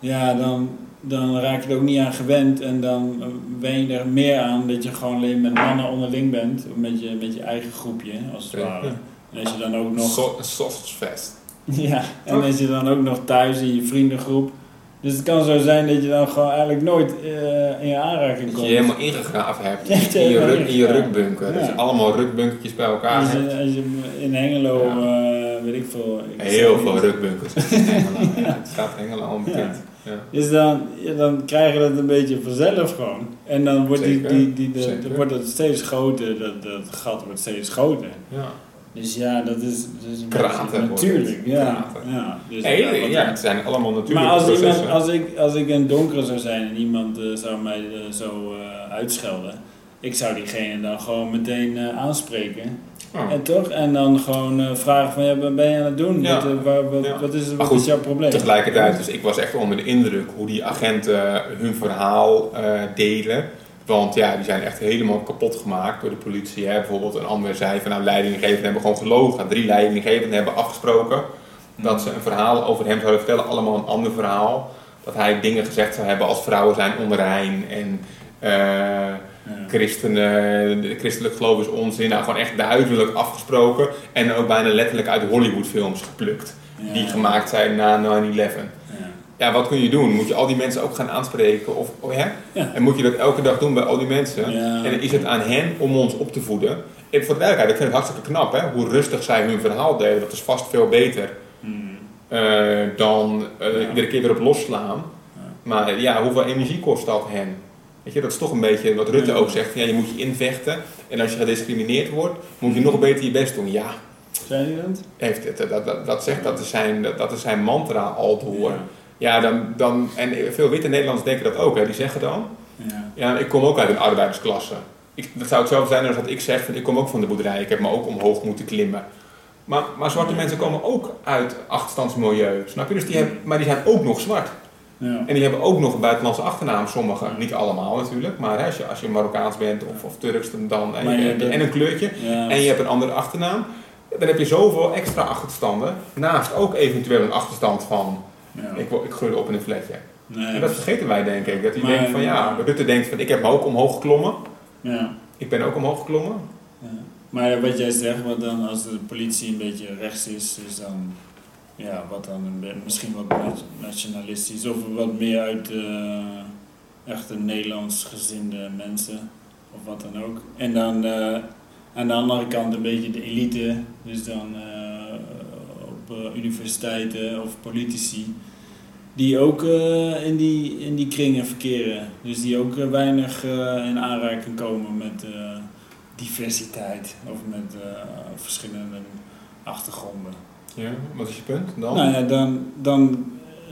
ja, dan, dan raak je er ook niet aan gewend en dan eh, wen je er meer aan dat je gewoon alleen met mannen onderling bent, met je, met je eigen groepje, als het Ja. ware. En als je dan ook nog... So- sausagefest. Ja, en als je dan ook nog thuis in je vriendengroep. Dus het kan zo zijn dat je dan gewoon eigenlijk nooit eh, in je aanraking Dat komt. je helemaal ingegraven hebt Ja, in je, ruk, in je rukbunker. Dat je allemaal rukbunkertjes bij elkaar als, hebt. je, als je in Hengelo, Ja. Weet ik veel. ik Heel veel rukbunkers. in Engeland. Ja, Het in Engeland onbekend. Ja. Dus dan, ja, dan krijg je dat een beetje vanzelf gewoon. En dan wordt, die, Zeker, die, die, de- wordt het steeds groter, dat, dat gat wordt steeds groter. Ja. Dus ja, dat is, dat is natuurlijk. Ja, ja. Dus, ja, het zijn allemaal natuurlijke Maar als, processen. iemand, als, ik, als ik een donkere zou zijn en iemand eh, zou mij eh, zo eh, uitschelden, ik zou diegene dan gewoon meteen eh, aanspreken. Oh. En toch? En dan gewoon eh, vragen van, ja, wat ben je aan het doen? Ja. Wat, eh, waar- wat, Ja. wat is, wat goed, is jouw probleem? Tegelijkertijd, dus ik was echt onder de indruk hoe die agenten hun verhaal eh, deden. Want ja, die zijn echt helemaal kapot gemaakt door de politie. Hè. Bijvoorbeeld een ander zei van nou, leidinggevenden hebben gewoon gelogen. Drie leidinggevenden hebben afgesproken dat ze een verhaal over hem zouden vertellen. Allemaal een ander verhaal. Dat hij dingen gezegd zou hebben als vrouwen zijn onrein en eh. Christenen, de christelijk geloof is onzin. Nou, gewoon echt duidelijk afgesproken. En ook bijna letterlijk uit Hollywoodfilms geplukt. Die gemaakt zijn na 9-11. Ja. Ja, wat kun je doen? Moet je al die mensen ook gaan aanspreken? Of, oh? Ja. En moet je dat elke dag doen bij al die mensen? Ja. En is het aan hen om ons op te voeden. En voor de duidelijkheid, ik vind het hartstikke knap hè? hoe rustig zij hun verhaal deden. Dat is vast veel beter Hmm. eh, dan eh, Ja. iedere keer weer op losslaan. Maar eh, ja, hoeveel energie kost dat hen? Weet je, dat is toch een beetje wat Rutte ook zegt. Ja, je moet je invechten. En als je gediscrimineerd wordt, moet je nog beter je best doen. Ja, Zijn die dat? heeft het, dat, dat, dat zegt dat is zijn, dat, dat is zijn mantra al door. Ja. Ja, dan, dan, en veel witte Nederlanders denken dat ook. Hè. Die zeggen dan, Ja. ja, ik kom ook uit een arbeidersklasse. Ik, dat zou hetzelfde zijn als dat ik zeg, van, ik kom ook van de boerderij. Ik heb me ook omhoog moeten klimmen. Maar, maar zwarte mensen komen ook uit achterstandsmilieu. Snap je? Dus die hebben, maar die zijn ook nog zwart. Ja. En die hebben ook nog een buitenlandse achternaam, sommigen. Niet allemaal natuurlijk, maar hè, als, je, als je Marokkaans bent of, of Turks dan, en, je- je- en een kleurtje Ja. en je hebt een andere achternaam, dan heb je zoveel extra achterstanden. Naast ook eventueel een achterstand van, Ja. ik, ik groeide op in een flatje. Nee, En dat vergeten wij denk ik. Dat hij Maar- denkt van ja, Rutte denkt van ik heb me ook omhoog geklommen. ja. Ik ben ook omhoog geklommen. Ja. Maar wat jij zegt, wat dan als de politie een beetje rechts is, is dan ja, wat dan misschien wat na- nationalistisch of wat meer uit eh echte Nederlands gezinde mensen of wat dan ook. En dan eh, aan de andere kant een beetje de elite, dus dan eh, op universiteiten of politici. Die ook in, die, in die kringen verkeren. Dus die ook weinig in aanraking komen met diversiteit of met verschillende achtergronden. Ja, wat is je punt dan? Nou ja, dan, dan,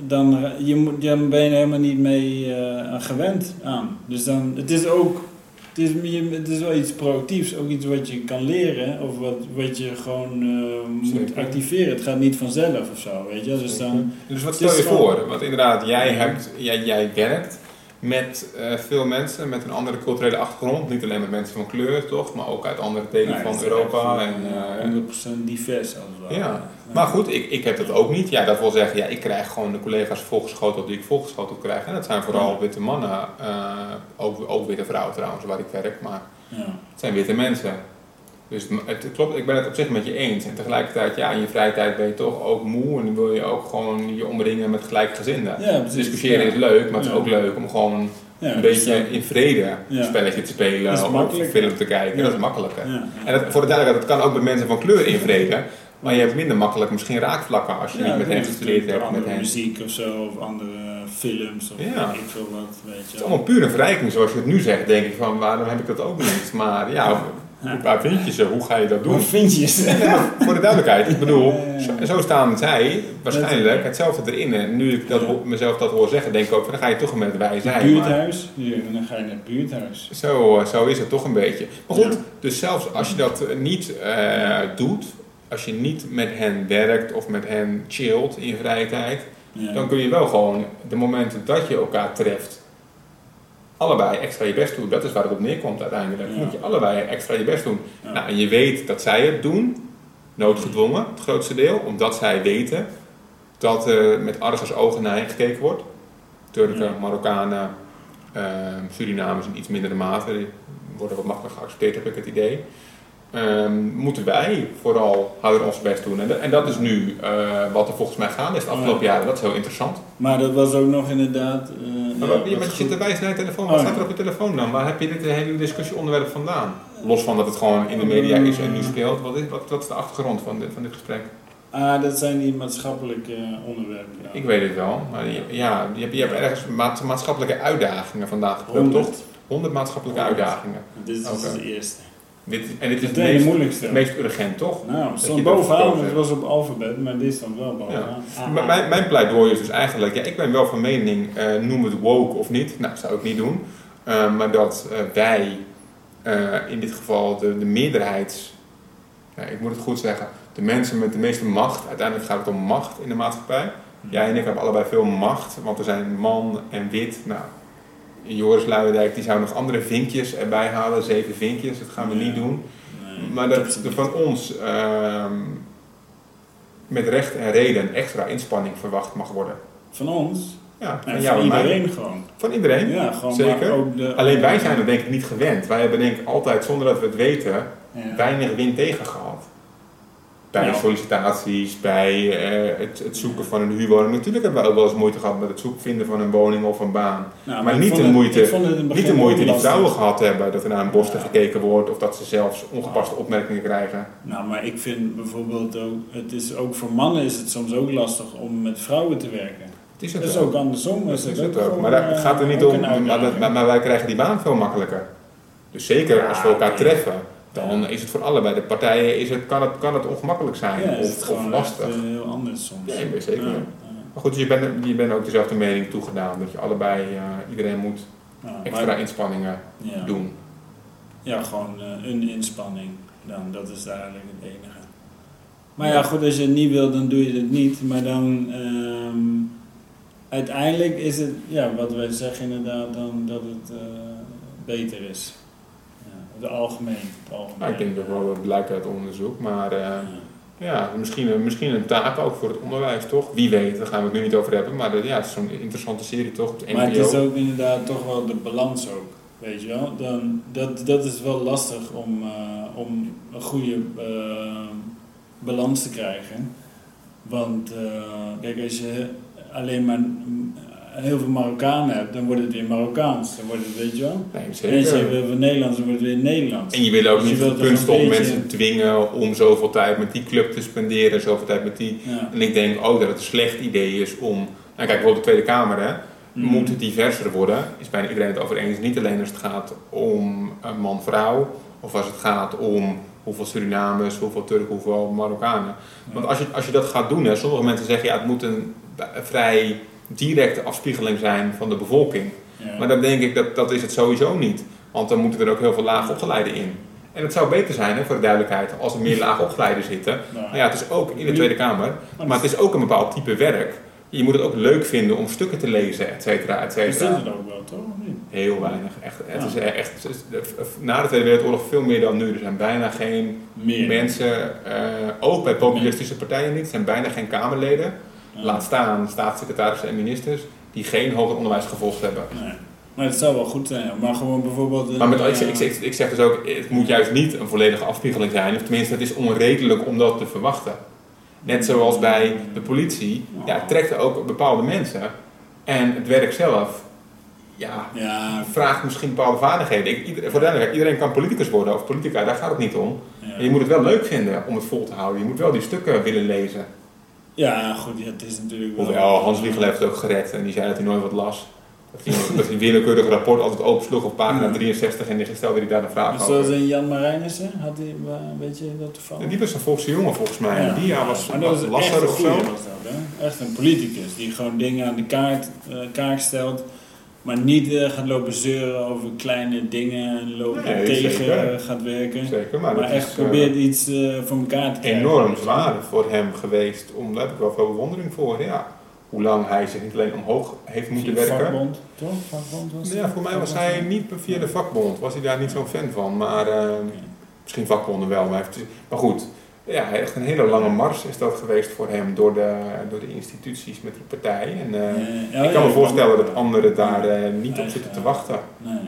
dan, je moet, dan ben je er helemaal niet mee eh, gewend aan. Dus dan, het is ook, het is, het is wel iets proactiefs, ook iets wat je kan leren of wat, wat je gewoon eh, moet activeren. Het gaat niet vanzelf of zo, weet je. Dus dan, Dus wat stel je gewoon- voor? Want inderdaad, jij, hebt, jij, jij werkt met eh, veel mensen met een andere culturele achtergrond. Niet alleen met mensen van kleur, toch? Maar ook uit andere delen van Europa. echt, En, eh, eh, 100% divers als het ware. Ja. Maar goed, ik, ik heb dat ook niet. Ja, dat wil zeggen, ja, ik krijg gewoon de collega's volgeschoteld die ik volgeschoteld krijg. En dat zijn vooral witte mannen. eh, ook, ook witte vrouwen trouwens, waar ik werk. Maar Ja. het zijn witte mensen. Dus het, het klopt, ik ben het op zich met je eens. En tegelijkertijd, ja, in je vrije tijd ben je toch ook moe. En dan wil je ook gewoon je omringen met gelijkgezinden. Ja. Discussiëren is leuk, maar het is ook leuk om gewoon Ja, een beetje in vrede Ja. spelletje te spelen of een film te kijken. Ja. Dat is makkelijker. En dat, voor de duidelijkheid, dat kan ook bij mensen van kleur in vrede. Maar je hebt minder makkelijk misschien raakvlakken als je Ja, niet met is gestudeerd hebt. Met andere hen. muziek of zo, of andere films, of Ja. weet ik veel wat, weet Het je is allemaal puur een verrijking zoals je het nu zegt, denk ik van waarom heb ik dat ook niet. Maar ja, Waar vind je ze? Hoe ga je dat doen? Hoe vind je ze? Voor de duidelijkheid, ik bedoel, zo, zo staan zij waarschijnlijk hetzelfde erin. En nu ik dat, mezelf dat hoor zeggen, denk ik ook van dan ga je toch met wij Het zijn. Maar buurthuis. Ja, dan ga je naar het buurthuis. zo, eh, zo is het toch een beetje. Maar goed, dus zelfs als je dat eh, niet eh, doet, als je niet met hen werkt of met hen chillt in je vrije tijd, Ja. dan kun je wel gewoon de momenten dat je elkaar treft, allebei extra je best doen. Dat is waar het op neerkomt uiteindelijk. Ja. Moet je allebei extra je best doen. Ja. Nou, en je weet dat zij het doen, noodgedwongen, het grootste deel, omdat zij weten dat er met argusogen naar hen gekeken wordt. Turken. Marokkanen, eh, Surinamers in iets mindere mate, worden wat makkelijker geaccepteerd, heb ik het idee. Ehm, moeten wij vooral harder ons best doen. En, dat- en dat is nu eh, wat er volgens mij gaande is de afgelopen Ja. jaren. Dat is heel interessant. Maar dat was ook nog inderdaad... eh, Maar, ja, wat- je, wat maar je goed. zit wijzen naar je telefoon. Oh, Wat staat er op je telefoon dan? Waar heb je dit hele discussieonderwerp vandaan? Los van dat het gewoon in de media is en nu speelt. Wat is, wat, wat is de achtergrond van dit, van dit gesprek? Ah, dat zijn die maatschappelijke onderwerpen. Ja. Ik weet het wel. Maar je, ja, je, hebt, je hebt ergens maat- maatschappelijke uitdagingen vandaag geplukt, toch? 100. 100 maatschappelijke uitdagingen. Dit is Oké. de eerste. Dit, en dit is Het meest, moeilijkste. meest urgent, toch? Nou, het stond bovenaan, verkozen het was op alfabet, maar dit stond wel bovenaan. Ah, Maar mijn, mijn pleidooi is dus eigenlijk, ja, ik ben wel van mening, eh, noem het woke of niet, nou, dat zou ik niet doen. Eh, maar dat eh, wij, in dit geval de, de meerderheids, ik moet het goed zeggen, de mensen met de meeste macht, uiteindelijk gaat het om macht in de maatschappij. Jij en ik hebben allebei veel macht, want we zijn man en wit. Nou, Joris Luijendijk die zou nog andere vinkjes erbij halen, zeven vinkjes, dat gaan we Ja. niet doen. Nee, Maar dat er van ons ehm, met recht en reden extra inspanning verwacht mag worden. Van ons? Ja, van mij. iedereen gewoon. Van iedereen. Ja, gewoon Zeker. maar ook de, Alleen wij zijn er denk ik niet gewend. Wij hebben denk ik altijd, zonder dat we het weten, Ja. weinig wind tegen gehad. Bij Ja. sollicitaties, bij eh, het, het zoeken van een huurwoning. Natuurlijk hebben we ook wel eens moeite gehad met het zoeken vinden van een woning of een baan. Maar niet de moeite- het Niet de moeite die vrouwen gehad hebben, dat er naar een borsten Ja. gekeken wordt of dat ze zelfs ongepaste opmerkingen krijgen. Nou, maar ik vind bijvoorbeeld ook, het is ook voor mannen is het soms ook lastig om met vrouwen te werken. Het is Dat het is ook. andersom. Dat is het ook Maar daar- het gaat er niet eh, om, maar, maar, maar wij krijgen die baan veel makkelijker. Dus zeker als we elkaar treffen, dan is het voor allebei de partijen is het, kan, het, kan het ongemakkelijk zijn Ja, of, het of gewoon lastig. echt, eh, heel anders soms. Ben zeker. Ja, Maar goed, dus je bent, je bent ook dezelfde mening toegedaan, dat je allebei, eh, iedereen moet extra maar- inspanningen doen. Ja, gewoon eh, een inspanning. Dan, dat is eigenlijk het enige. Maar ja, goed, als je het niet wil, dan doe je het niet. Maar dan, ehm, uiteindelijk is het, ja, wat wij zeggen inderdaad, dan dat het beter is. Het algemeen. Het algemeen. Nou, ik denk dat wel dat blijkt uit onderzoek, maar eh, Ja. ja, misschien, een- misschien een taak ook voor het onderwijs, toch? Wie weet, daar gaan we het nu niet over hebben, maar eh, ja, het is zo'n interessante serie, toch? De Maar het is ook inderdaad toch wel de balans ook. Weet je wel? Dan, dat, dat is wel lastig om, eh, om een goede balans te krijgen. Want kijk, als je alleen maar heel veel Marokkanen hebt, dan wordt het weer Marokkaans. Dan wordt het, weet je wel? Nee, En als zeker. je wil van Nederlands, dan wordt het weer Nederlands. En je wil ook Dus je niet het kunst een om mensen dwingen om zoveel tijd met die club te spenderen, zoveel tijd met die. Ja. En ik denk ook dat het een slecht idee is om. Nou, kijk, bijvoorbeeld de Tweede Kamer hè, Mhm. moet diverser worden. Is bijna iedereen het over eens. Niet alleen als het gaat om een man-vrouw, of als het gaat om hoeveel Surinamers, hoeveel Turken, hoeveel Marokkanen. Want als je, als je dat gaat doen, hè, sommige mensen zeggen ja, het moet een vrij directe afspiegeling zijn van de bevolking. Ja. Maar dan denk ik dat dat is het sowieso niet. Want dan moeten er ook heel veel laag opgeleiden in. En het zou beter zijn, hè, voor de duidelijkheid, als er meer laag opgeleiden zitten. Nou, ja, het is ook in de Tweede Kamer, maar het is ook een bepaald type werk. Je moet het ook leuk vinden om stukken te lezen, et cetera, et is cetera. het ook wel, toch? Heel weinig. Echt, het is echt, het is- na de Tweede Wereldoorlog veel meer dan nu. Er zijn bijna geen Meer. mensen, eh, ook bij populistische partijen niet, er zijn bijna geen Kamerleden. Ja. Laat staan staatssecretarissen en ministers die geen hoger onderwijs gevolgd hebben. Nee. Maar het zou wel goed zijn, maar gewoon bijvoorbeeld... Maar met, ik, eh, zeg- ik, zeg- ik zeg dus ook, het moet juist niet een volledige afspiegeling zijn. Of tenminste, het is onredelijk om dat te verwachten. Net zoals bij de politie, ja, het trekt ook bepaalde mensen. En het werk zelf, ja, Ja, vraagt misschien bepaalde vaardigheden. Ik, ieder, voor de duidelijkheid, iedereen kan politicus worden of politica, daar gaat het niet om. ja. Je moet het wel leuk vinden om het vol te houden. Je moet wel die stukken willen lezen. Ja, goed, ja, het is natuurlijk wel... Hoewel, Hans Wiegel heeft het ook gered en die zei dat hij nooit wat las. Dat ging, dat die willekeurige rapport altijd opensloeg op pagina 63 en die stelde hij daar een vraag Dus over. zoals een Jan Marijnissen, had hij, weet je dat toevallig? Die was een volkse jongen volgens mij. Ja. Die jaar was Maar dat was echt lastig een of goeie zo. was dat, hè? Echt een politicus die gewoon dingen aan de kaart, eh, kaart stelt. Maar niet eh, gaat lopen zeuren over kleine dingen en lopen Nee, tegen zeker. gaat werken. Zeker, maar, echt is, eh, probeert iets eh, voor elkaar te krijgen. enorm zwaar voor hem geweest. Om, daar heb ik wel veel bewondering voor. Ja. Hoe lang hij zich niet alleen omhoog heeft moeten werken. Vakbond, toch? Vakbond was Ja, voor mij was hij niet via de vakbond. Was hij daar niet zo'n fan van. Maar misschien vakbonden wel. Maar, heeft, maar goed, ja, echt een hele lange mars is dat geweest voor hem door de, door de instituties met de partij. En, eh, Ja, ik kan me voorstellen dat anderen daar eh, niet op zitten te wachten. Nee.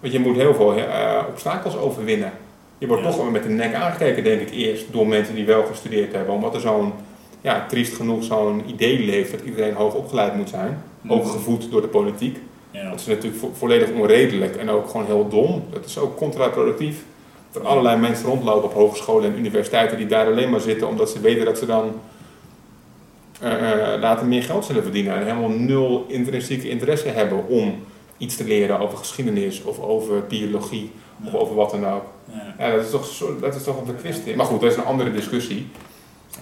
Want je moet heel veel eh, obstakels overwinnen. Je wordt toch wel met de nek aangekeken, denk ik, eerst door mensen die wel gestudeerd hebben. Omdat er zo'n, ja, triest genoeg zo'n idee leeft dat iedereen hoog opgeleid moet zijn. Ook gevoed door de politiek. Dat is natuurlijk vo- volledig onredelijk en ook gewoon heel dom. Dat is ook contraproductief. Er allerlei mensen rondlopen op hogescholen en universiteiten die daar alleen maar zitten omdat ze weten dat ze dan eh, later meer geld zullen verdienen. En helemaal nul intrinsieke interesse hebben om iets te leren over geschiedenis of over biologie of over wat dan ook. Ja. Ja, dat is toch, zo, dat is toch een verkwisting. Maar goed, dat is een andere discussie.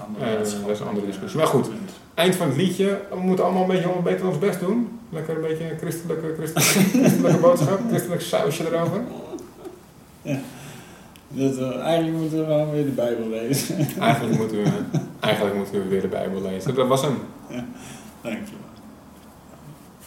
Andere Eh, dat is een andere discussie. Maar goed. Eind van het liedje, we moeten allemaal een beetje, allemaal beter ons best doen. Lekker een beetje een christelijke, christelijke, christelijke boodschap, christelijk sausje erover. Dat we, eigenlijk moeten we gewoon weer de Bijbel lezen. Eigenlijk moeten we, eigenlijk moeten we weer de Bijbel lezen. Dat was hem. Dank je.